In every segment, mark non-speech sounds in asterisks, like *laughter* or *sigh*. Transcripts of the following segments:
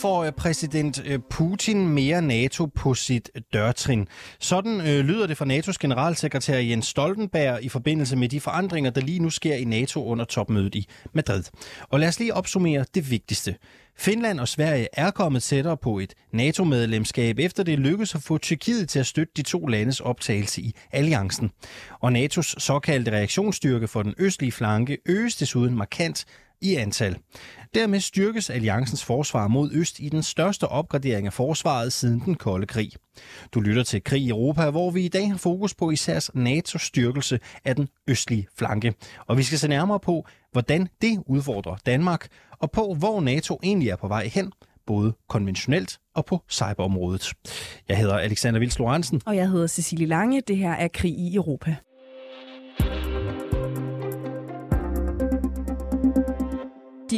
får øh, præsident øh, Putin mere NATO på sit dørtrin. Sådan øh, lyder det fra NATO's generalsekretær Jens Stoltenberg i forbindelse med de forandringer, der lige nu sker i NATO under topmødet i Madrid. Og lad os lige opsummere det vigtigste. Finland og Sverige er kommet tættere på et NATO-medlemskab, efter det lykkedes at få Tyrkiet til at støtte de to landes optagelse i alliancen. Og NATO's såkaldte reaktionsstyrke for den østlige flanke øges desuden markant i antal. Dermed styrkes alliancens forsvar mod øst i den største opgradering af forsvaret siden den kolde krig. Du lytter til Krig i Europa, hvor vi i dag har fokus på især NATO's styrkelse af den østlige flanke. Og vi skal se nærmere på, hvordan det udfordrer Danmark, og på hvor NATO egentlig er på vej hen, både konventionelt og på cyberområdet. Jeg hedder Alexander Vils Lorentzen. Og jeg hedder Cecilie Lange. Det her er Krig i Europa.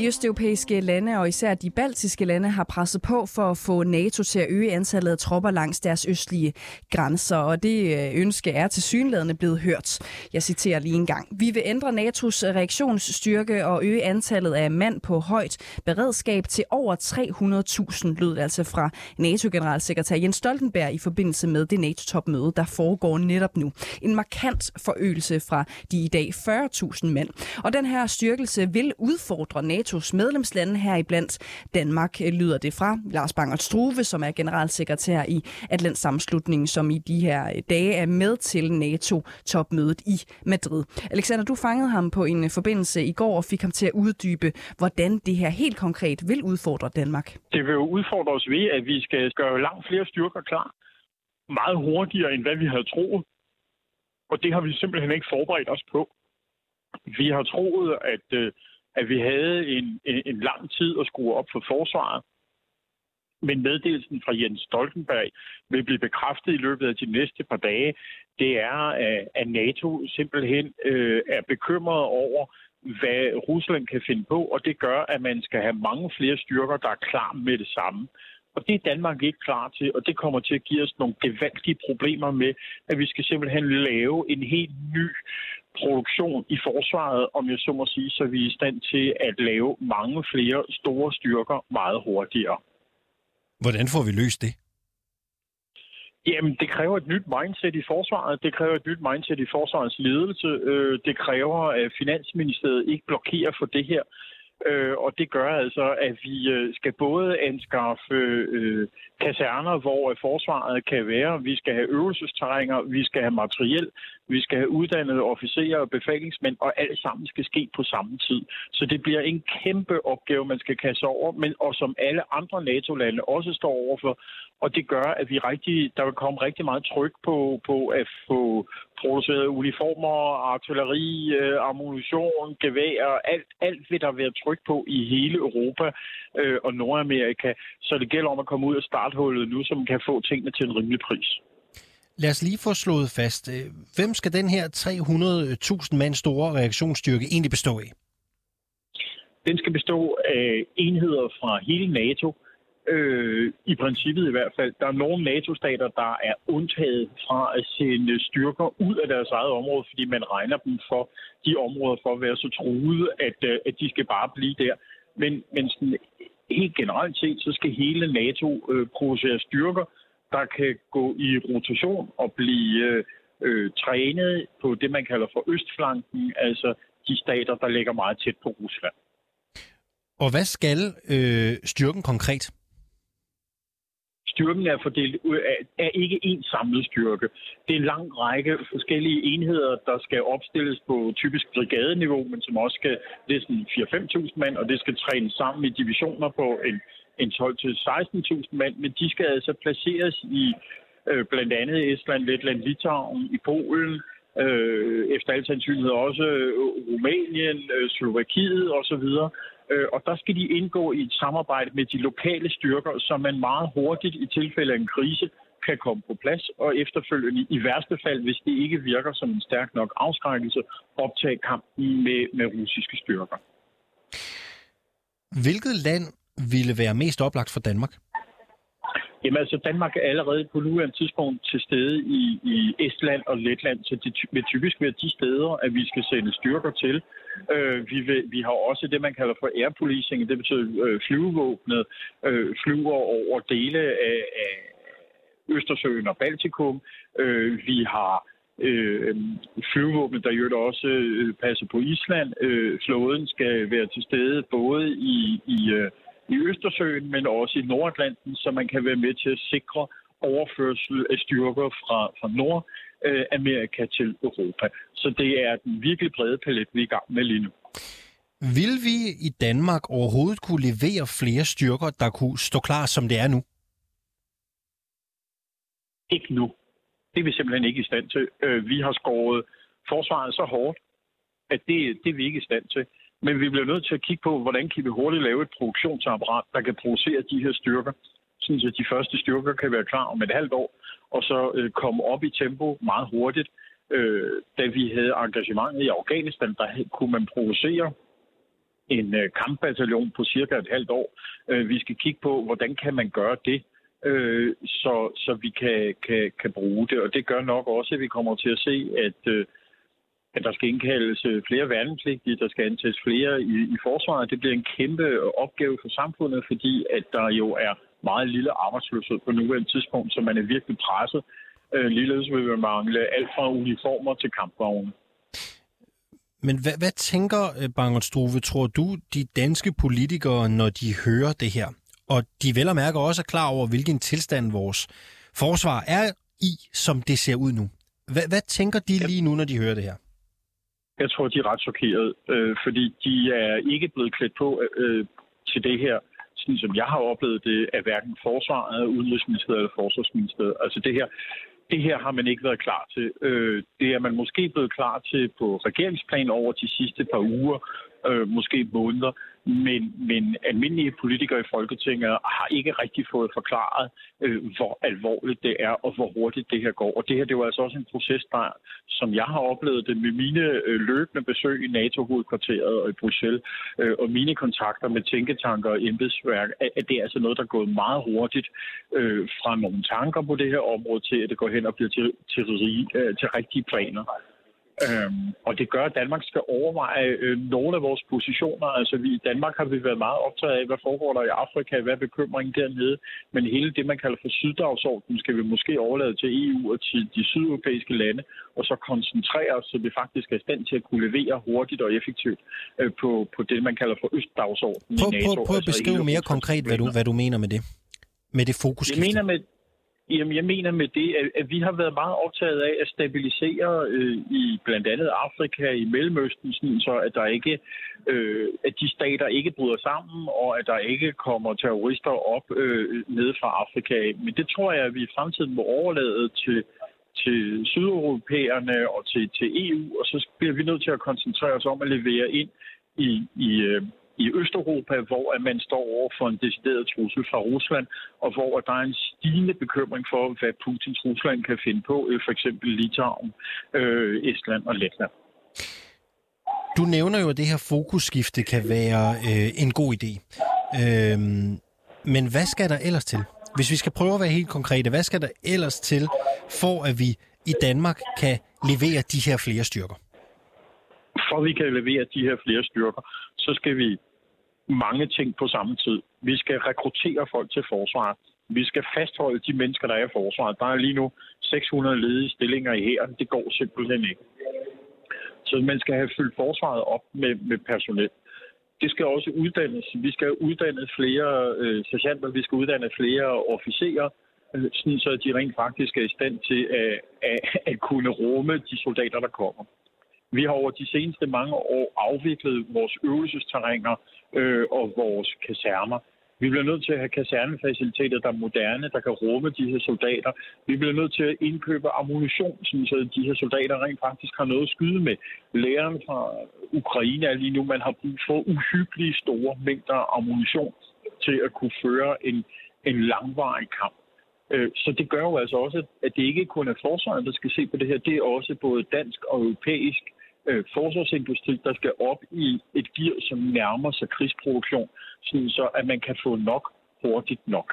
De østeuropæiske lande og især de baltiske lande har presset på for at få NATO til at øge antallet af tropper langs deres østlige grænser, og det øh, ønske er til synlædende blevet hørt. Jeg citerer lige en gang. Vi vil ændre NATO's øh, reaktionsstyrke og øge antallet af mand på højt beredskab til over 300.000, lød altså fra NATO-generalsekretær Jens Stoltenberg i forbindelse med det NATO-topmøde, der foregår netop nu. En markant forøgelse fra de i dag 40.000 mænd. Og den her styrkelse vil udfordre NATO NATO's medlemslande her iblandt Danmark, øh, lyder det fra Lars Bangert Struve, som er generalsekretær i Atlant Sammenslutningen, som i de her øh, dage er med til NATO-topmødet i Madrid. Alexander, du fangede ham på en øh, forbindelse i går og fik ham til at uddybe, hvordan det her helt konkret vil udfordre Danmark. Det vil jo udfordre os ved, at vi skal gøre langt flere styrker klar meget hurtigere, end hvad vi havde troet. Og det har vi simpelthen ikke forberedt os på. Vi har troet, at at vi havde en, en, en lang tid at skrue op for forsvaret. Men meddelelsen fra Jens Stoltenberg vil blive bekræftet i løbet af de næste par dage. Det er, at NATO simpelthen øh, er bekymret over, hvad Rusland kan finde på, og det gør, at man skal have mange flere styrker, der er klar med det samme. Og det er Danmark ikke klar til, og det kommer til at give os nogle gevaldige problemer med, at vi skal simpelthen lave en helt ny produktion i forsvaret, om jeg så må sige, så vi er i stand til at lave mange flere store styrker meget hurtigere. Hvordan får vi løst det? Jamen, det kræver et nyt mindset i forsvaret. Det kræver et nyt mindset i forsvarets ledelse. Øh, det kræver, at Finansministeriet ikke blokerer for det her. Øh, og det gør altså, at vi øh, skal både anskaffe kaserner, hvor forsvaret kan være. Vi skal have øvelsestrænger, vi skal have materiel, vi skal have uddannede officerer og befalingsmænd, og alt sammen skal ske på samme tid. Så det bliver en kæmpe opgave, man skal kaste over, men og som alle andre NATO-lande også står overfor. Og det gør, at vi rigtig, der vil komme rigtig meget tryk på, på at få produceret uniformer, artilleri, øh, ammunition, gevær, alt, alt vil der være tryk på i hele Europa øh, og Nordamerika. Så det gælder om at komme ud af starthullet nu, så man kan få tingene til en rimelig pris. Lad os lige få slået fast. Øh, hvem skal den her 300.000 mand store reaktionsstyrke egentlig bestå af? Den skal bestå af enheder fra hele NATO, øh, i princippet i hvert fald. Der er nogle NATO-stater, der er undtaget fra at sende styrker ud af deres eget område, fordi man regner dem for de områder for at være så truede, at, øh, at de skal bare blive der. Men, men sådan, helt generelt set, så skal hele NATO øh, producere styrker, der kan gå i rotation og blive øh, trænet på det, man kalder for østflanken, altså de stater, der ligger meget tæt på Rusland. Og hvad skal øh, styrken konkret? Styrken er fordelt er ikke én samlet styrke. Det er en lang række forskellige enheder, der skal opstilles på typisk brigadeniveau, men som også skal, det er sådan 4-5.000 mand, og det skal trænes sammen i divisioner på en, en 12-16.000 mand, men de skal altså placeres i øh, blandt andet Estland, Letland, Litauen, i Polen, øh, efter al sandsynlighed også øh, Rumænien, øh, Slovakiet osv., Øh, og der skal de indgå i et samarbejde med de lokale styrker, så man meget hurtigt i tilfælde af en krise kan komme på plads, og efterfølgende i værste fald, hvis det ikke virker som en stærk nok afskrækkelse, optage kampen med, med russiske styrker. Hvilket land ville være mest oplagt for Danmark? Jamen altså, Danmark er allerede på nuværende tidspunkt til stede i, i Estland og Letland, så det vil typisk være de steder, at vi skal sende styrker til. Øh, vi, vil, vi har også det, man kalder for air policing, det betyder øh, flyvevåbnet øh, flyver over dele af, af Østersøen og Baltikum. Øh, vi har øh, flyvevåbnet, der jo også øh, passer på Island. Øh, flåden skal være til stede både i, i øh, i Østersøen, men også i Nordatlanten, så man kan være med til at sikre overførsel af styrker fra, fra Nordamerika til Europa. Så det er den virkelig brede palet, vi er i gang med lige nu. Vil vi i Danmark overhovedet kunne levere flere styrker, der kunne stå klar, som det er nu? Ikke nu. Det er vi simpelthen ikke i stand til. Øh, vi har skåret forsvaret så hårdt, at det, det er vi ikke i stand til. Men vi bliver nødt til at kigge på, hvordan kan vi hurtigt lave et produktionsapparat, der kan producere de her styrker, sådan at de første styrker kan være klar om et halvt år, og så øh, komme op i tempo meget hurtigt. Øh, da vi havde engagementet i Afghanistan, der kunne man producere en øh, kampbataljon på cirka et halvt år. Øh, vi skal kigge på, hvordan kan man gøre det, øh, så, så vi kan, kan, kan bruge det. Og det gør nok også, at vi kommer til at se, at øh, at der skal indkaldes øh, flere værnepligtige, der skal ansættes flere i, i forsvaret. Det bliver en kæmpe opgave for samfundet, fordi at der jo er meget lille arbejdsløshed på nuværende tidspunkt, så man er virkelig presset. Øh, ligeledes vil man mangle alt fra uniformer til kampvogne. Men hvad, hvad tænker, øh, Bangert Struve, tror du, de danske politikere, når de hører det her, og de vel og mærker også er klar over, hvilken tilstand vores forsvar er i, som det ser ud nu? Hvad, hvad tænker de lige nu, når de hører det her? Jeg tror, de er ret chokeret, øh, fordi de er ikke blevet klædt på øh, til det her, sådan som jeg har oplevet det, af hverken forsvaret, udenrigsministeriet eller forsvarsministeriet. Altså det her, det her har man ikke været klar til. Øh, det er man måske blevet klar til på regeringsplan over de sidste par uger, øh, måske måneder, men, men almindelige politikere i Folketinget har ikke rigtig fået forklaret, øh, hvor alvorligt det er, og hvor hurtigt det her går. Og det her det var altså også en proces, der, som jeg har oplevet det med mine øh, løbende besøg i NATO-hovedkvarteret og i Bruxelles, øh, og mine kontakter med tænketanker og embedsværk, at, at det er altså noget, der er gået meget hurtigt øh, fra nogle tanker på det her område til, at det går hen og bliver til, til, til, øh, til rigtige planer. Øhm, og det gør, at Danmark skal overveje øh, nogle af vores positioner. Altså vi, i Danmark har vi været meget optaget af, hvad foregår der i Afrika, hvad er bekymringen dernede. Men hele det, man kalder for syddagsordenen, skal vi måske overlade til EU og til de sydeuropæiske lande, og så koncentrere os, så vi faktisk er i stand til at kunne levere hurtigt og effektivt øh, på, på det, man kalder for østdagsordenen prøv, i NATO. Prøv, prøv at altså beskrive mere konkret, hvad du, hvad du mener med det. Med det fokus. Jeg mener med, Jamen, jeg mener med det, at, at vi har været meget optaget af at stabilisere øh, i blandt andet Afrika, i Mellemøsten, sådan, så at der ikke, øh, at de stater ikke bryder sammen, og at der ikke kommer terrorister op øh, nede fra Afrika. Men det tror jeg, at vi i fremtiden må overlade til, til sydeuropæerne og til, til EU, og så bliver vi nødt til at koncentrere os om at levere ind i, i, øh, i Østeuropa, hvor at man står over for en decideret trussel fra Rusland, og hvor at der er en stigende bekymring for, hvad Putins Rusland kan finde på, øh, for eksempel Litauen, øh, Estland og Letland. Du nævner jo, at det her fokusskifte kan være øh, en god idé. Øh, men hvad skal der ellers til? Hvis vi skal prøve at være helt konkrete, hvad skal der ellers til, for at vi i Danmark kan levere de her flere styrker? For at vi kan levere de her flere styrker, så skal vi mange ting på samme tid. Vi skal rekruttere folk til forsvaret. Vi skal fastholde de mennesker, der er i forsvaret. Der er lige nu 600 ledige stillinger i her. Det går simpelthen ikke. Så man skal have fyldt forsvaret op med, med personel. Det skal også uddannes. Vi skal uddanne flere øh, sergeanter, vi skal uddanne flere officerer, øh, sådan så de rent faktisk er i stand til at, at, at kunne rumme de soldater, der kommer. Vi har over de seneste mange år afviklet vores øvelsesterrænger øh, og vores kaserner. Vi bliver nødt til at have kasernefaciliteter, der er moderne, der kan rumme de her soldater. Vi bliver nødt til at indkøbe ammunition, så de her soldater rent faktisk har noget at skyde med. Læreren fra Ukraine er lige nu, man har brug for uhyggelige store mængder ammunition til at kunne føre en, en langvarig kamp. Øh, så det gør jo altså også, at det ikke kun er forsvaret, der skal se på det her. Det er også både dansk og europæisk øh, forsvarsindustri, der skal op i et gear, som nærmer sig krigsproduktion, sådan så at man kan få nok hurtigt nok.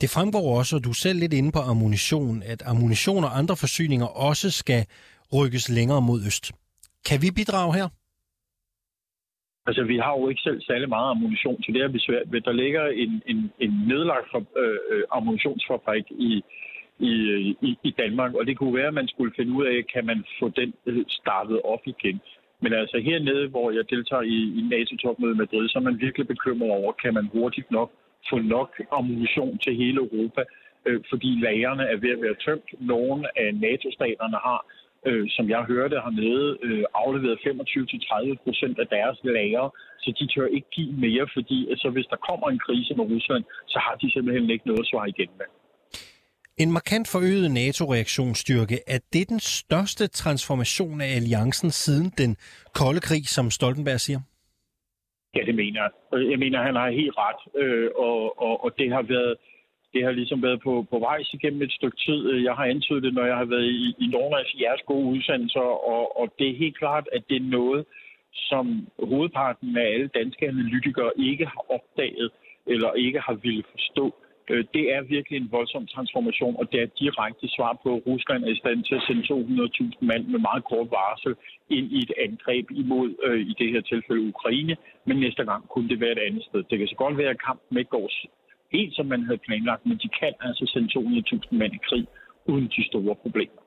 Det fremgår også, og du er selv lidt inde på ammunition, at ammunition og andre forsyninger også skal rykkes længere mod øst. Kan vi bidrage her? Altså, vi har jo ikke selv særlig meget ammunition, så det er vi svært ved. Der ligger en, en, en nedlagt øh, øh, ammunitionsfabrik i, i, i, i Danmark, og det kunne være, at man skulle finde ud af, kan man få den startet op igen. Men altså hernede, hvor jeg deltager i, i NATO-topmødet i Madrid, så er man virkelig bekymret over, kan man hurtigt nok få nok ammunition til hele Europa, øh, fordi lagerne er ved at være tømt. Nogle af NATO-staterne har øh, som jeg hørte hernede, øh, afleveret 25-30 procent af deres lager, så de tør ikke give mere, fordi altså, hvis der kommer en krise med Rusland, så har de simpelthen ikke noget at svare igen med. En markant forøget NATO-reaktionsstyrke, er det den største transformation af alliancen siden den kolde krig, som Stoltenberg siger? Ja, det mener jeg. Jeg mener, han har helt ret, øh, og, og, og det har været det har ligesom været på, på vej igennem et stykke tid. Jeg har antydet det, når jeg har været i, i nogle af jeres gode udsendelser, og, og det er helt klart, at det er noget, som hovedparten af alle danske analytikere ikke har opdaget eller ikke har ville forstå. Øh, det er virkelig en voldsom transformation, og det er direkte svar på, at Rusland er i stand til at sende 200.000 mand med meget kort varsel ind i et angreb imod, øh, i det her tilfælde, Ukraine, men næste gang kunne det være et andet sted. Det kan så godt være, at kampen ikke går helt som man havde planlagt, men de kan altså sende 200.000 mand i krig uden de store problemer.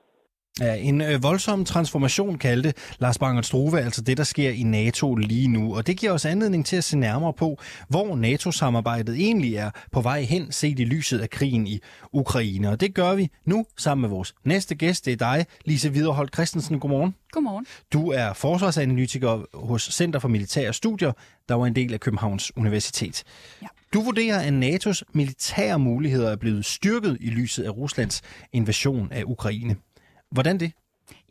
Ja, en øh, voldsom transformation kaldte Lars Bangert Struve altså det, der sker i NATO lige nu. Og det giver os anledning til at se nærmere på, hvor NATO-samarbejdet egentlig er på vej hen, set i lyset af krigen i Ukraine. Og det gør vi nu sammen med vores næste gæst. Det er dig, Lise Viderholdt Christensen. Godmorgen. Godmorgen. Du er forsvarsanalytiker hos Center for Militære Studier, der var en del af Københavns Universitet. Ja. Du vurderer, at NATO's militære muligheder er blevet styrket i lyset af Ruslands invasion af Ukraine. Hvordan det?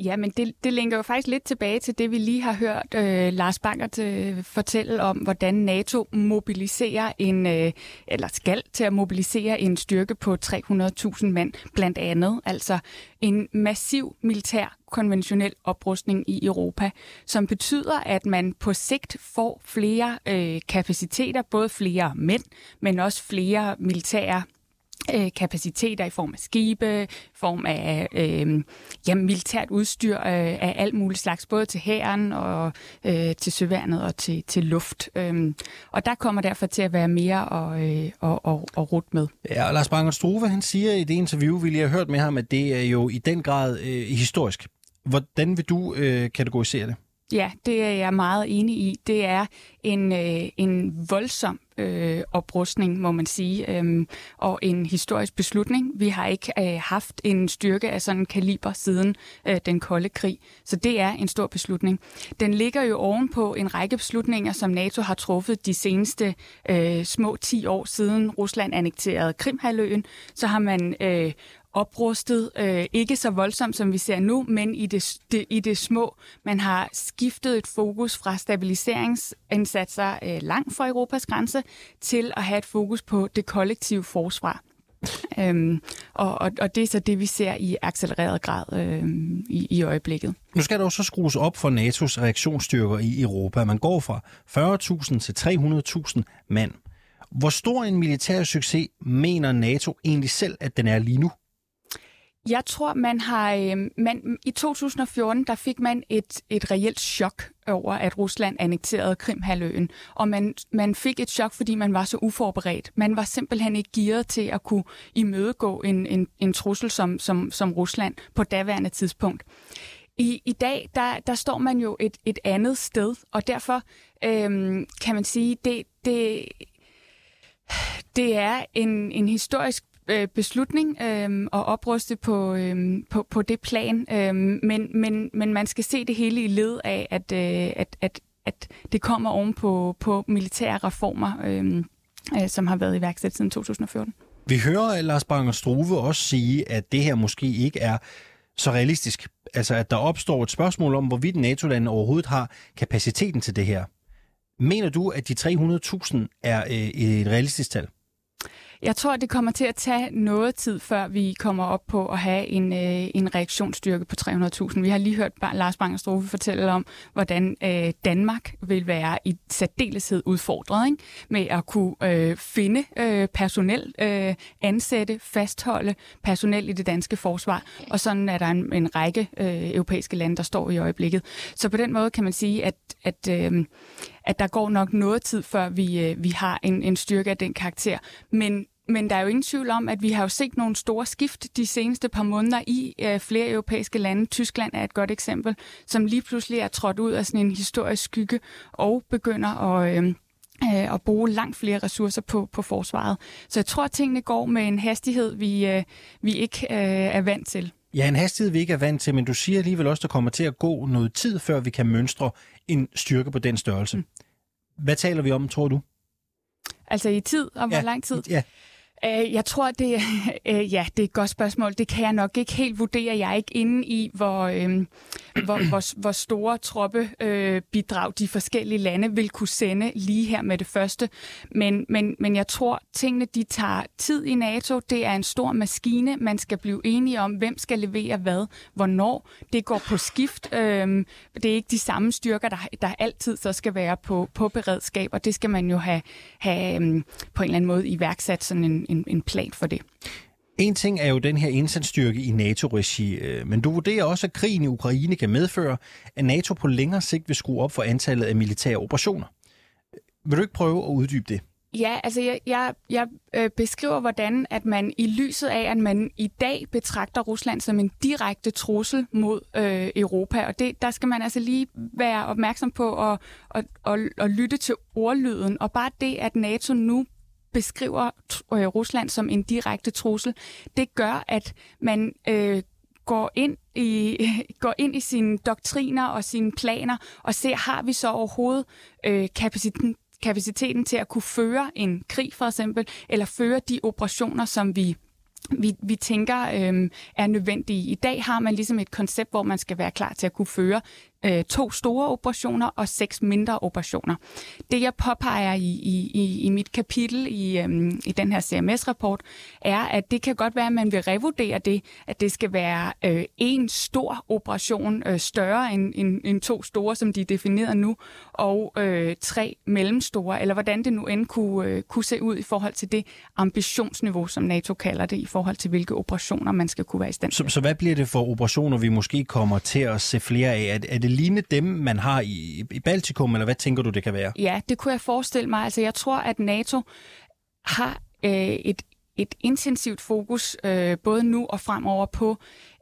Ja, men det, det linker jo faktisk lidt tilbage til det, vi lige har hørt øh, Lars Bankert øh, fortælle om, hvordan NATO mobiliserer en, øh, eller skal til at mobilisere en styrke på 300.000 mand, blandt andet. Altså en massiv militær konventionel oprustning i Europa, som betyder, at man på sigt får flere øh, kapaciteter, både flere mænd, men også flere militære øh, kapaciteter i form af skibe, i form af øh, ja, militært udstyr øh, af alt muligt slags, både til hæren og øh, til søværnet og til, til luft. Øh, og der kommer derfor til at være mere og, øh, og, og, og rut med. Ja, og Lars Banger Struve, han siger i det interview, vi lige har hørt med ham, at det er jo i den grad øh, historisk. Hvordan vil du øh, kategorisere det? Ja, det er jeg meget enig i. Det er en, øh, en voldsom øh, oprustning, må man sige, øh, og en historisk beslutning. Vi har ikke øh, haft en styrke af sådan en kaliber siden øh, den kolde krig, så det er en stor beslutning. Den ligger jo ovenpå en række beslutninger, som NATO har truffet de seneste øh, små 10 år siden Rusland annekterede Krimhaløen. Så har man øh, oprustet, øh, ikke så voldsomt som vi ser nu, men i det, det, i det små. Man har skiftet et fokus fra stabiliseringsindsatser øh, langt fra Europas grænse til at have et fokus på det kollektive forsvar. Øhm, og, og, og det er så det, vi ser i accelereret grad øhm, i, i øjeblikket. Nu skal der også skrues op for NATO's reaktionsstyrker i Europa. Man går fra 40.000 til 300.000 mand. Hvor stor en militær succes mener NATO egentlig selv, at den er lige nu? Jeg tror, man har... Øh, man, I 2014 der fik man et, et reelt chok over, at Rusland annekterede Krimhaløen. Og man, man fik et chok, fordi man var så uforberedt. Man var simpelthen ikke gearet til at kunne imødegå en, en, en trussel som, som, som Rusland på daværende tidspunkt. I, i dag, der, der står man jo et, et andet sted, og derfor øhm, kan man sige, det, det, det er en, en historisk øh, beslutning øh, at opruste på, øh, på, på det plan, øh, men, men, men man skal se det hele i led af, at, øh, at, at, at det kommer oven på, på militære reformer, øh, øh, som har været iværksat siden 2014. Vi hører Lars Banger Struve også sige, at det her måske ikke er så realistisk. Altså, at der opstår et spørgsmål om, hvorvidt NATO-landene overhovedet har kapaciteten til det her. Mener du, at de 300.000 er øh, et realistisk tal? Jeg tror, det kommer til at tage noget tid, før vi kommer op på at have en, øh, en reaktionsstyrke på 300.000. Vi har lige hørt Lars Bangerstrofe fortælle om, hvordan øh, Danmark vil være i særdeleshed udfordret ikke? med at kunne øh, finde øh, personel, øh, ansætte, fastholde personel i det danske forsvar. Og sådan er der en, en række øh, europæiske lande, der står i øjeblikket. Så på den måde kan man sige, at, at, øh, at der går nok noget tid, før vi, øh, vi har en, en styrke af den karakter. Men men der er jo ingen tvivl om, at vi har jo set nogle store skift de seneste par måneder i øh, flere europæiske lande. Tyskland er et godt eksempel, som lige pludselig er trådt ud af sådan en historisk skygge og begynder at... Øh, øh, at bruge langt flere ressourcer på, på forsvaret. Så jeg tror, at tingene går med en hastighed, vi, øh, vi ikke øh, er vant til. Ja, en hastighed, vi ikke er vant til, men du siger alligevel også, at der kommer til at gå noget tid, før vi kan mønstre en styrke på den størrelse. Mm. Hvad taler vi om, tror du? Altså i tid, og hvor ja, lang tid? Ja. Øh, jeg tror, det, *laughs* øh, ja, det er et godt spørgsmål. Det kan jeg nok ikke helt vurdere. Jeg er ikke inde i, hvor, øh, hvor, hvor, hvor store troppebidrag øh, de forskellige lande vil kunne sende lige her med det første. Men, men, men jeg tror, tingene de tager tid i NATO. Det er en stor maskine. Man skal blive enige om, hvem skal levere hvad, hvornår. Det går på skift. Øh, det er ikke de samme styrker, der, der altid så skal være på, på beredskab, og det skal man jo have, have øh, på en eller anden måde iværksat sådan en, en, en plan for det. En ting er jo den her indsatsstyrke i NATO-regi, øh, men du vurderer også, at krigen i Ukraine kan medføre, at NATO på længere sigt vil skrue op for antallet af militære operationer. Vil du ikke prøve at uddybe det? Ja, altså jeg, jeg, jeg øh, beskriver, hvordan at man i lyset af, at man i dag betragter Rusland som en direkte trussel mod øh, Europa, og det, der skal man altså lige være opmærksom på at, at, at, at lytte til ordlyden, og bare det, at NATO nu beskriver øh, Rusland som en direkte trussel, det gør, at man øh, går ind i *laughs* går ind i sine doktriner og sine planer og ser, har vi så overhovedet øh, kapaciteten, kapaciteten til at kunne føre en krig for eksempel, eller føre de operationer, som vi vi, vi tænker øh, er nødvendige. I dag har man ligesom et koncept, hvor man skal være klar til at kunne føre øh, to store operationer og seks mindre operationer. Det jeg påpeger i, i, i mit kapitel i, øhm, i den her CMS-rapport, er, at det kan godt være, at man vil revurdere det, at det skal være øh, en stor operation, øh, større end, end, end to store, som de er defineret nu, og øh, tre mellemstore, eller hvordan det nu end kunne, øh, kunne se ud i forhold til det ambitionsniveau, som NATO kalder det, i forhold til hvilke operationer man skal kunne være i stand til. Så, så hvad bliver det for operationer, vi måske kommer til at se flere af? Er, er det ligne dem, man har i, i Baltikum, eller hvad tænker du, det kan være? Ja, det kunne jeg forestille mig. Altså, jeg tror, at NATO har øh, et et intensivt fokus, øh, både nu og fremover, på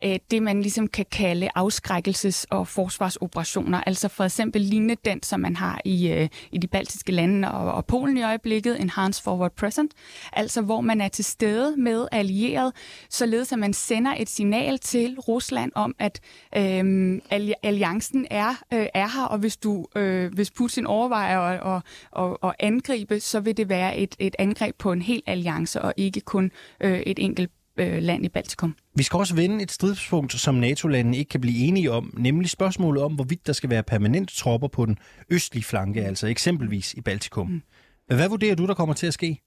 øh, det, man ligesom kan kalde afskrækkelses- og forsvarsoperationer. Altså for eksempel lignende den, som man har i, øh, i de baltiske lande og, og Polen i øjeblikket, Enhanced Forward Present. Altså hvor man er til stede med allieret, således at man sender et signal til Rusland om, at øh, alliancen er, øh, er her, og hvis, du, øh, hvis Putin overvejer at, at, at, at angribe, så vil det være et, et angreb på en hel alliance, og ikke kun øh, et enkelt øh, land i Baltikum. Vi skal også vende et stridspunkt, som NATO-landene ikke kan blive enige om, nemlig spørgsmålet om, hvorvidt der skal være permanente tropper på den østlige flanke, altså eksempelvis i Baltikum. Mm. Hvad vurderer du, der kommer til at ske?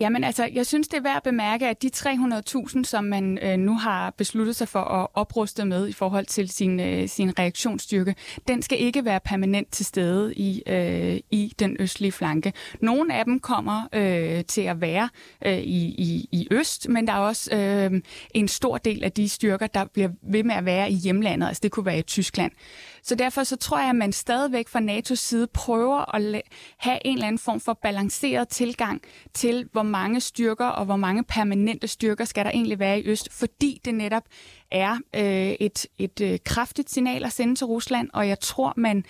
Jamen altså, jeg synes, det er værd at bemærke, at de 300.000, som man øh, nu har besluttet sig for at opruste med i forhold til sin, øh, sin reaktionsstyrke, den skal ikke være permanent til stede i, øh, i den østlige flanke. Nogle af dem kommer øh, til at være øh, i, i, i øst, men der er også øh, en stor del af de styrker, der bliver ved med at være i hjemlandet. Altså det kunne være i Tyskland. Så derfor så tror jeg, at man stadigvæk fra NATO's side prøver at have en eller anden form for balanceret tilgang til, hvor mange styrker og hvor mange permanente styrker skal der egentlig være i Øst, fordi det netop er øh, et, et øh, kraftigt signal at sende til Rusland, og jeg tror, man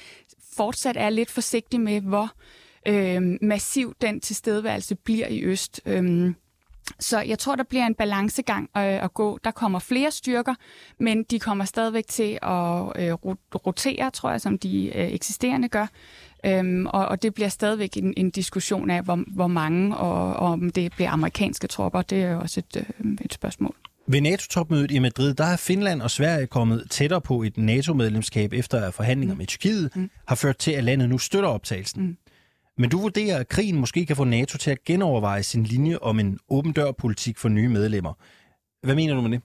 fortsat er lidt forsigtig med, hvor øh, massiv den tilstedeværelse bliver i Øst. Øh, så jeg tror, der bliver en balancegang øh, at gå. Der kommer flere styrker, men de kommer stadigvæk til at øh, rotere, tror jeg, som de øh, eksisterende gør. Øhm, og, og det bliver stadigvæk en, en diskussion af, hvor, hvor mange, og, og om det bliver amerikanske tropper. Det er jo også et, øh, et spørgsmål. Ved NATO-topmødet i Madrid, der er Finland og Sverige kommet tættere på et NATO-medlemskab efter at forhandlinger mm. med Tyrkiet mm. har ført til, at landet nu støtter optagelsen. Mm. Men du vurderer, at krigen måske kan få NATO til at genoverveje sin linje om en åben dør-politik for nye medlemmer. Hvad mener du med det?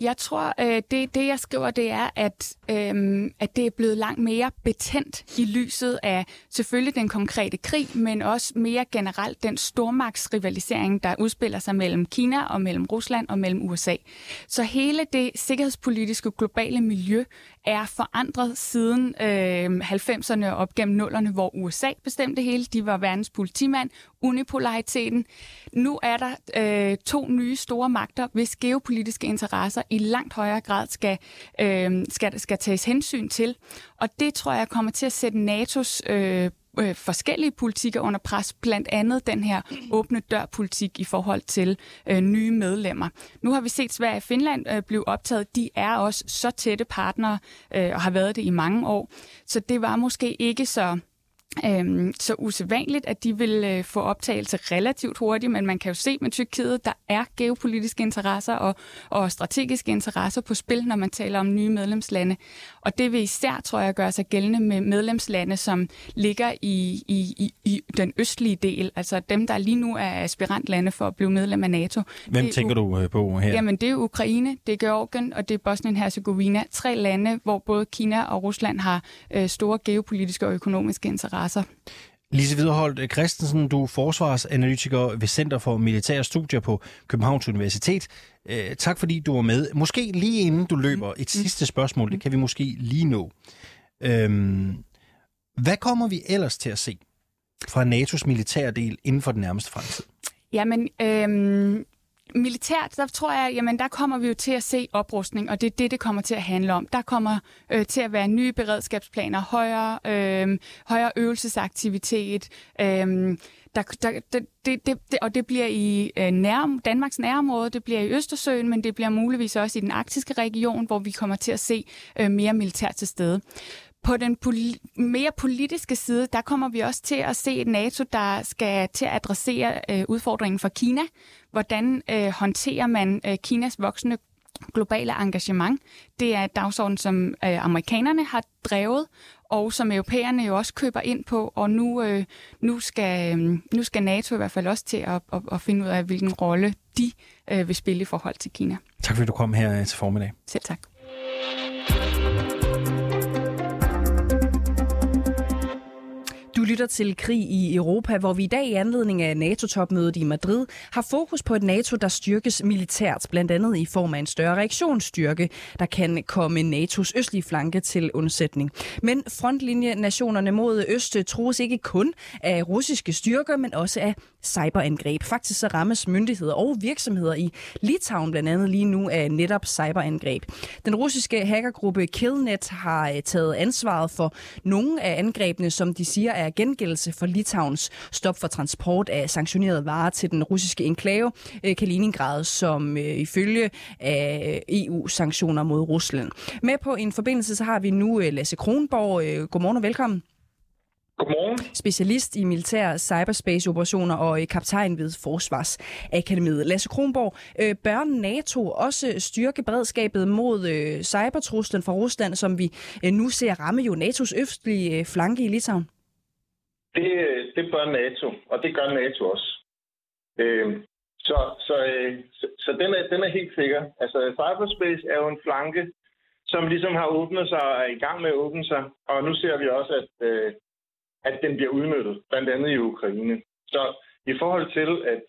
Jeg tror, øh, det, det jeg skriver, det er, at, øh, at det er blevet langt mere betændt i lyset af selvfølgelig den konkrete krig, men også mere generelt den stormagtsrivalisering, der udspiller sig mellem Kina og mellem Rusland og mellem USA. Så hele det sikkerhedspolitiske globale miljø er forandret siden øh, 90'erne og op gennem nullerne, hvor USA bestemte hele. De var verdens politimand, unipolariteten. Nu er der øh, to nye store magter, hvis geopolitiske interesser i langt højere grad skal, øh, skal, skal tages hensyn til. Og det tror jeg kommer til at sætte NATO's øh, øh, forskellige politikker under pres, blandt andet den her åbne dør-politik i forhold til øh, nye medlemmer. Nu har vi set Sverige og Finland øh, blive optaget. De er også så tætte partnere øh, og har været det i mange år. Så det var måske ikke så Øhm, så usædvanligt, at de vil øh, få optagelse relativt hurtigt, men man kan jo se med Tyrkiet, der er geopolitiske interesser og, og strategiske interesser på spil, når man taler om nye medlemslande. Og det vil især, tror jeg, gøre sig gældende med medlemslande, som ligger i, i, i, i den østlige del, altså dem, der lige nu er aspirantlande for at blive medlem af NATO. Hvem det tænker du øh, på her? Jamen, det er Ukraine, det er Georgien, og det er Bosnien-Herzegovina. Tre lande, hvor både Kina og Rusland har øh, store geopolitiske og økonomiske interesser interesser. Lise Viderholdt Christensen, du er forsvarsanalytiker ved Center for Militære Studier på Københavns Universitet. Øh, tak fordi du var med. Måske lige inden du løber, et mm. sidste spørgsmål, det kan vi måske lige nå. Øhm, hvad kommer vi ellers til at se fra NATO's militærdel inden for den nærmeste fremtid? Jamen, øhm, militært, der tror jeg, jamen der kommer vi jo til at se oprustning, og det er det, det kommer til at handle om. Der kommer øh, til at være nye beredskabsplaner, højere, øh, højere øvelsesaktivitet, øh, der, der, det, det, det, og det bliver i øh, nær, Danmarks nærområde, det bliver i Østersøen, men det bliver muligvis også i den arktiske region, hvor vi kommer til at se øh, mere militær til stede. På den poli- mere politiske side, der kommer vi også til at se et NATO, der skal til at adressere øh, udfordringen for Kina. Hvordan øh, håndterer man øh, Kinas voksende globale engagement? Det er et dagsorden, som øh, amerikanerne har drevet, og som europæerne jo også køber ind på, og nu, øh, nu, skal, øh, nu skal NATO i hvert fald også til at, at, at finde ud af, hvilken rolle de øh, vil spille i forhold til Kina. Tak fordi du kom her til formiddag. Selv tak. Lytter til Krig i Europa, hvor vi i dag i anledning af NATO-topmødet i Madrid har fokus på et NATO, der styrkes militært, blandt andet i form af en større reaktionsstyrke, der kan komme NATO's østlige flanke til undsætning. Men frontlinjenationerne mod øst trues ikke kun af russiske styrker, men også af cyberangreb. Faktisk så rammes myndigheder og virksomheder i Litauen blandt andet lige nu af netop cyberangreb. Den russiske hackergruppe Killnet har øh, taget ansvaret for nogle af angrebene, som de siger er gengældelse for Litauens stop for transport af sanktionerede varer til den russiske enklave øh, Kaliningrad, som øh, ifølge af EU-sanktioner mod Rusland. Med på en forbindelse så har vi nu Lasse Kronborg. Godmorgen og velkommen. Godmorgen. Specialist i militær cyberspace-operationer og kaptajn ved Forsvarsakademiet. Lasse Kronborg, øh, bør NATO også styrke beredskabet mod øh, cybertruslen fra Rusland, som vi øh, nu ser ramme jo NATO's østlige flanke i Litauen? Det, det bør NATO, og det gør NATO også. Øh, så så, så, så den, er, den er helt sikker. Altså, cyberspace er jo en flanke, som ligesom har åbnet sig og er i gang med at åbne sig. Og nu ser vi også, at at den bliver udnyttet, blandt andet i Ukraine. Så i forhold til, at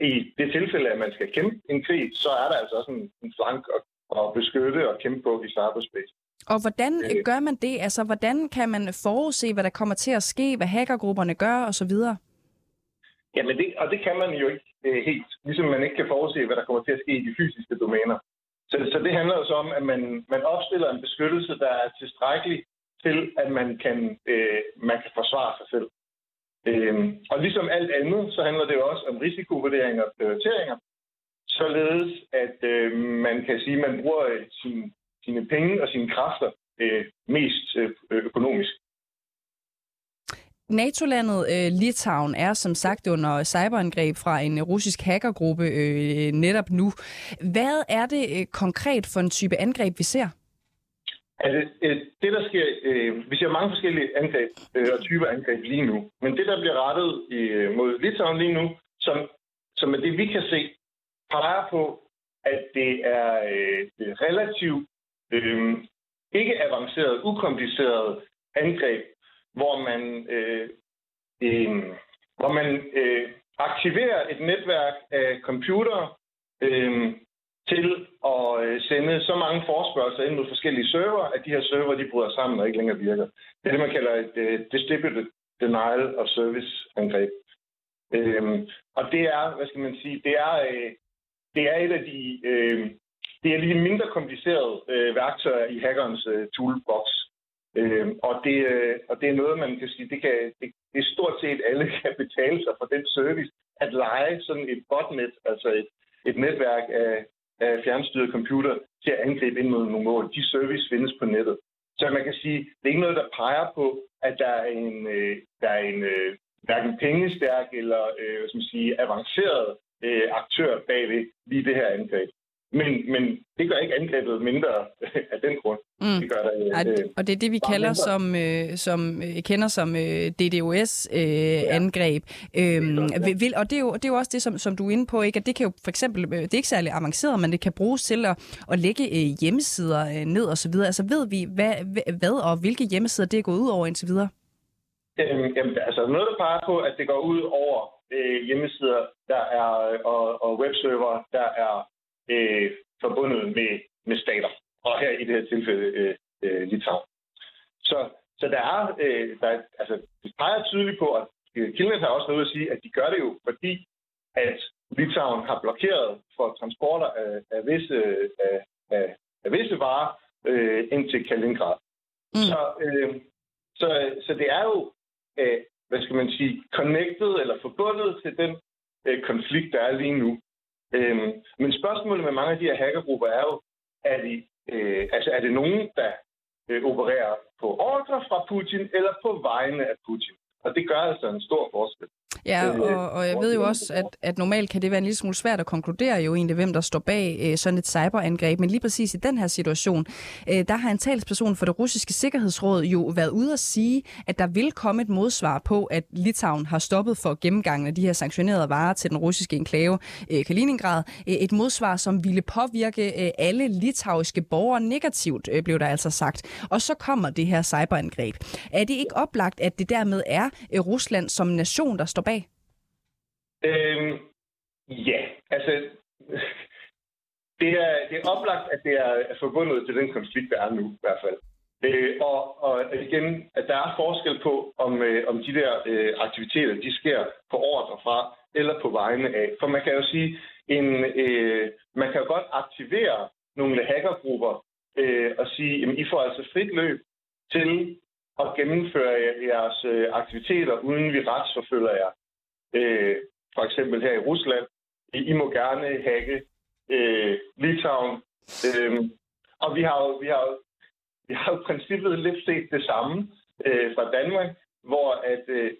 i det tilfælde, at man skal kæmpe en krig, så er der altså også en, en flank at, at beskytte og kæmpe på i cyberspace. Og hvordan øh, gør man det? Altså, hvordan kan man forudse, hvad der kommer til at ske, hvad hackergrupperne gør osv.? Jamen, det, og det kan man jo ikke øh, helt, ligesom man ikke kan forudse, hvad der kommer til at ske i de fysiske domæner. Så, så det handler jo så om, at man, man opstiller en beskyttelse, der er tilstrækkelig til, at man kan, øh, man kan forsvare sig selv. Øh, og ligesom alt andet, så handler det jo også om risikovurderinger og prioriteringer, således at øh, man kan sige, at man bruger øh, sin, sine penge og sine kræfter øh, mest øh, økonomisk. NATO-landet øh, Litauen er som sagt under cyberangreb fra en russisk hackergruppe øh, netop nu. Hvad er det øh, konkret for en type angreb, vi ser? Altså, det der sker, øh, vi ser mange forskellige angreb øh, og typer angreb lige nu, men det der bliver rettet i, øh, mod Litauen lige nu, som, som er det vi kan se, peger på, at det er øh, relativt øh, ikke avanceret, ukompliceret angreb, hvor man øh, øh, hvor man øh, aktiverer et netværk af computere øh, til at øh, sende så mange forspørgseler ind mod forskellige server, at de her server de bryder sammen og ikke længere virker. Det er det, man kalder et uh, distributed denial of service angreb. Øhm, og det er, hvad skal man sige, det er, øh, det er et af de, øh, det er de mindre komplicerede øh, værktøjer i hackerens øh, toolbox. Øh, og, det, øh, og det er noget, man kan sige, det, kan, det, det er stort set alle *laughs* kan betale sig for den service, at lege sådan et botnet, altså et, et netværk af, af fjernstyrede computer til at angribe ind mod nogle mål. De service findes på nettet. Så man kan sige, det er ikke noget, der peger på, at der er en, øh, der er en øh, hverken pengestærk eller øh, hvad skal man sige, avanceret øh, aktør bagved lige det her angreb. Men, men det gør ikke angrebet mindre af den grund. Mm. Det gør der, øh, Ej, og det er det, vi kalder som, øh, som øh, kender som øh, DDoS-angreb. Øh, ja. øhm, vil, og det er, jo, det er jo også det, som, som du er inde på, ikke? at det kan jo for eksempel, øh, det er ikke særlig avanceret, men det kan bruges til at, at lægge øh, hjemmesider øh, ned og så videre. Altså ved vi, hvad, hvad og hvilke hjemmesider det er gået ud over indtil videre? Øhm, jamen, altså noget, der peger på, at det går ud over øh, hjemmesider, der er, og, og webserver, der er øh, forbundet med, med stater. Og her i det her tilfælde øh, øh, Litauen. Så, så der er, øh, der, altså, det peger tydeligt på, at Kildnet har også noget at sige, at de gør det jo, fordi at Litauen har blokeret for transporter af, af, visse, af, af, af visse varer øh, ind til Kaliningrad. Mm. Så, øh, så, så det er jo, øh, hvad skal man sige, connected eller forbundet til den øh, konflikt, der er lige nu. Øhm, men spørgsmålet med mange af de her hackergrupper er jo, er, de, øh, altså, er det nogen, der øh, opererer på ordre fra Putin eller på vegne af Putin? Og det gør altså en stor forskel. Ja, øh, og, og jeg ved jo også, at, at normalt kan det være en lille smule svært at konkludere jo egentlig, hvem der står bag øh, sådan et cyberangreb. Men lige præcis i den her situation, øh, der har en talsperson for det russiske sikkerhedsråd jo været ude at sige, at der vil komme et modsvar på, at Litauen har stoppet for gennemgangen af de her sanktionerede varer til den russiske enklave øh, Kaliningrad. Øh, et modsvar, som ville påvirke øh, alle litauiske borgere negativt, øh, blev der altså sagt. Og så kommer det her cyberangreb. Er det ikke oplagt, at det dermed er øh, Rusland som nation, der står bag? Øhm, ja, altså *laughs* det er, det er oplagt, at det er forbundet til den konflikt, der er nu i hvert fald. Øh, og, og igen, at der er forskel på, om, øh, om de der øh, aktiviteter, de sker på ordre fra eller på vegne af. For man kan jo sige, en, øh, man kan jo godt aktivere nogle hackergrupper øh, og sige, at I får altså frit løb til at gennemføre jeres øh, aktiviteter, uden vi retsforfølger jer. Øh, for eksempel her i Rusland. I må gerne hacke øh, Litauen. Øh, og vi har jo, vi har vi har jo princippet lidt set det samme øh, fra Danmark, hvor at, øh,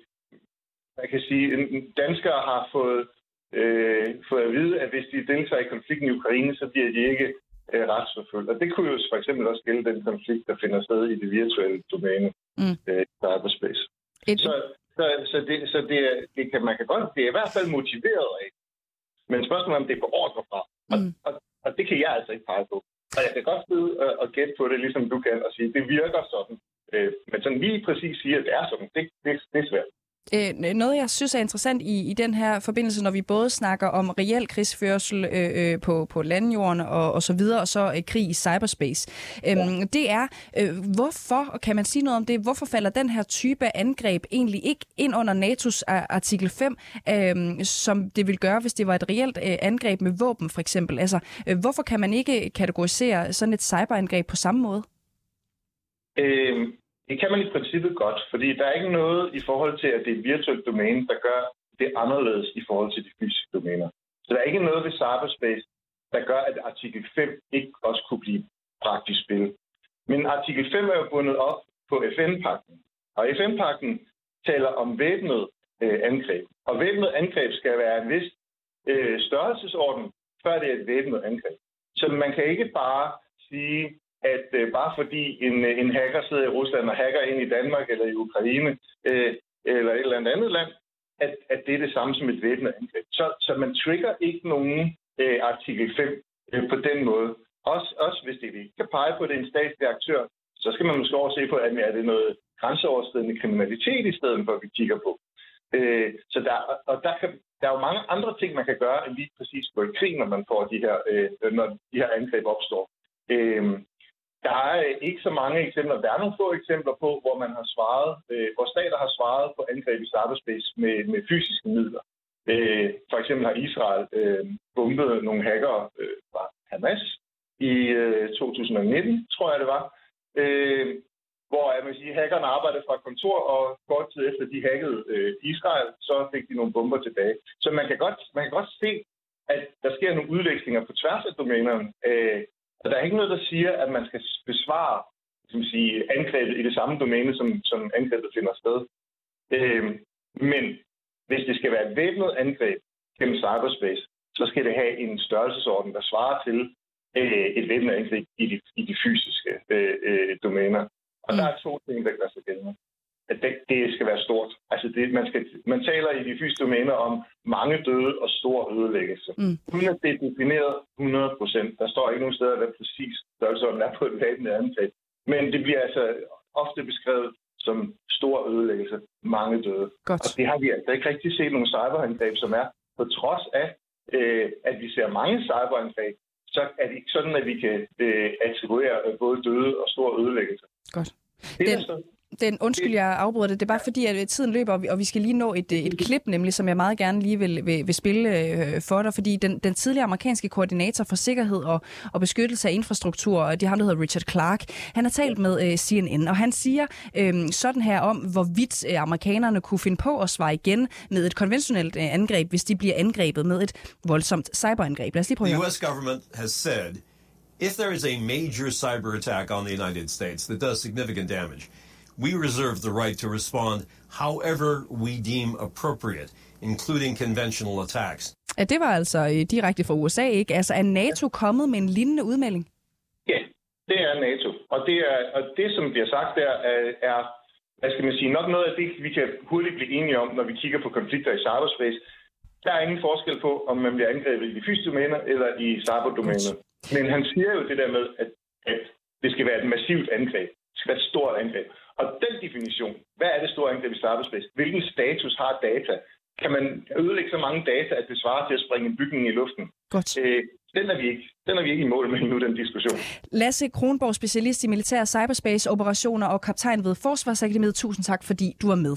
man kan sige, en danskere har fået, øh, fået at vide, at hvis de deltager i konflikten i Ukraine, så bliver de ikke øh, retsforfulgt. Og det kunne jo for eksempel også gælde den konflikt, der finder sted i det virtuelle domæne, mm. øh, cyberspace. Et... Så, så, så, det, så det, det kan, man kan godt, det er i hvert fald motiveret af. Men spørgsmålet er, om det er på ordre fra. Og, mm. og, og det kan jeg altså ikke pege på. Og jeg kan godt sidde og, og gætte på det, ligesom du kan, og sige, det virker sådan. Øh, men sådan lige præcis sige, at det er sådan, det, det, det er svært. Øh, noget, jeg synes er interessant i, i den her forbindelse, når vi både snakker om reel krigsførsel øh, øh, på, på landjorden og, og så videre, og så øh, krig i cyberspace, øh, ja. det er, øh, hvorfor, kan man sige noget om det, hvorfor falder den her type af angreb egentlig ikke ind under NATO's artikel 5, øh, som det ville gøre, hvis det var et reelt øh, angreb med våben for eksempel? Altså, øh, hvorfor kan man ikke kategorisere sådan et cyberangreb på samme måde? Øh, det kan man i princippet godt, fordi der er ikke noget i forhold til, at det er et virtuelt domæne, der gør det anderledes i forhold til de fysiske domæner. Så der er ikke noget ved cyberspace, der gør, at artikel 5 ikke også kunne blive praktisk spil. Men artikel 5 er jo bundet op på FN-pakten. Og FN-pakten taler om væbnet øh, angreb. Og væbnet angreb skal være en vis øh, størrelsesorden, før det er et væbnet angreb. Så man kan ikke bare sige, at øh, bare fordi en, øh, en hacker sidder i Rusland og hacker ind i Danmark eller i Ukraine øh, eller et eller andet andet land, at, at det er det samme som et væbnet angreb. Så, så man trigger ikke nogen øh, artikel 5 øh, på den måde. Også, også hvis det ikke kan pege på, at det er en statslig aktør, så skal man måske også se på, at er det noget grænseoverskridende kriminalitet i stedet for, at vi kigger på. Øh, så der, og der, kan, der er jo mange andre ting, man kan gøre, end lige præcis gå i krig, når man får de her, øh, når de her angreb opstår. Øh, der er øh, ikke så mange eksempler. Der er nogle få eksempler på, hvor man har svaret, øh, hvor stater har svaret på angreb i cyberspace med, med fysiske midler. Øh, for eksempel har Israel øh, bombet nogle hackere øh, fra Hamas i øh, 2019, tror jeg det var. Øh, hvor jeg vil sige, hackerne arbejdede fra kontor, og kort tid efter de hackede øh, Israel, så fik de nogle bomber tilbage. Så man kan godt, man kan godt se, at der sker nogle udvekslinger på tværs af domænerne. Øh, og der er ikke noget, der siger, at man skal besvare som sige, angrebet i det samme domæne, som, som angrebet finder sted. Øh, men hvis det skal være et væbnet angreb gennem cyberspace, så skal det have en størrelsesorden, der svarer til øh, et væbnet angreb i de, i de fysiske øh, øh, domæner. Og mm. der er to ting, der gør sig gældende. At det, det skal være stort. Altså det, man, skal, man taler i de fysiske domæner om mange døde og stor ødelæggelse. Mm. Uden at det er defineret 100 procent. Der står ikke nogen steder, hvad præcis størrelsesorden er på et væbnet angreb. Men det bliver altså ofte beskrevet som stor ødelæggelse, mange døde. Godt. Og det har vi altså ikke rigtig set nogle cyberangreb, som er på trods af, øh, at vi ser mange cyberangreb, så er det ikke sådan, at vi kan øh, attribuere både døde og stor ødelæggelse. Godt. Det er Den- så Den, undskyld, jeg afbryder det. Det er bare fordi, at øh, tiden løber, og vi, og vi skal lige nå et, øh, et klip, nemlig, som jeg meget gerne lige vil, vil, vil spille øh, for dig. Fordi den, den tidligere amerikanske koordinator for sikkerhed og, og beskyttelse af infrastruktur, og det er ham, der hedder Richard Clark, han har talt med øh, CNN, og han siger øh, sådan her om, hvorvidt øh, amerikanerne kunne finde på at svare igen med et konventionelt øh, angreb, hvis de bliver angrebet med et voldsomt cyberangreb. Lad os lige prøve The. U.S. government has said if there is a major cyber attack on the United States that does significant damage, we reserve the right to respond however we deem appropriate, including conventional attacks. Ja, det var altså øh, direkte fra USA, ikke? Altså, er NATO kommet med en lignende udmelding? Ja, det er NATO. Og det, er, og det som bliver sagt der, er, er, hvad skal man sige, nok noget af det, vi kan hurtigt blive enige om, når vi kigger på konflikter i cyberspace. Der er ingen forskel på, om man bliver angrebet i de fysiske domæner eller i cyberdomænet. Men han siger jo det der med, at, at det skal være et massivt angreb. Det skal være et stort angreb. Og den definition, hvad er det store angreb i cyberspace? Hvilken status har data? Kan man ødelægge så mange data, at det svarer til at springe en bygning i luften? Godt. Øh, den er vi ikke. Den er vi ikke i mål med nu, den diskussion. Lasse Kronborg, specialist i militær cyberspace operationer og kaptajn ved Forsvarsakademiet. Tusind tak, fordi du var med.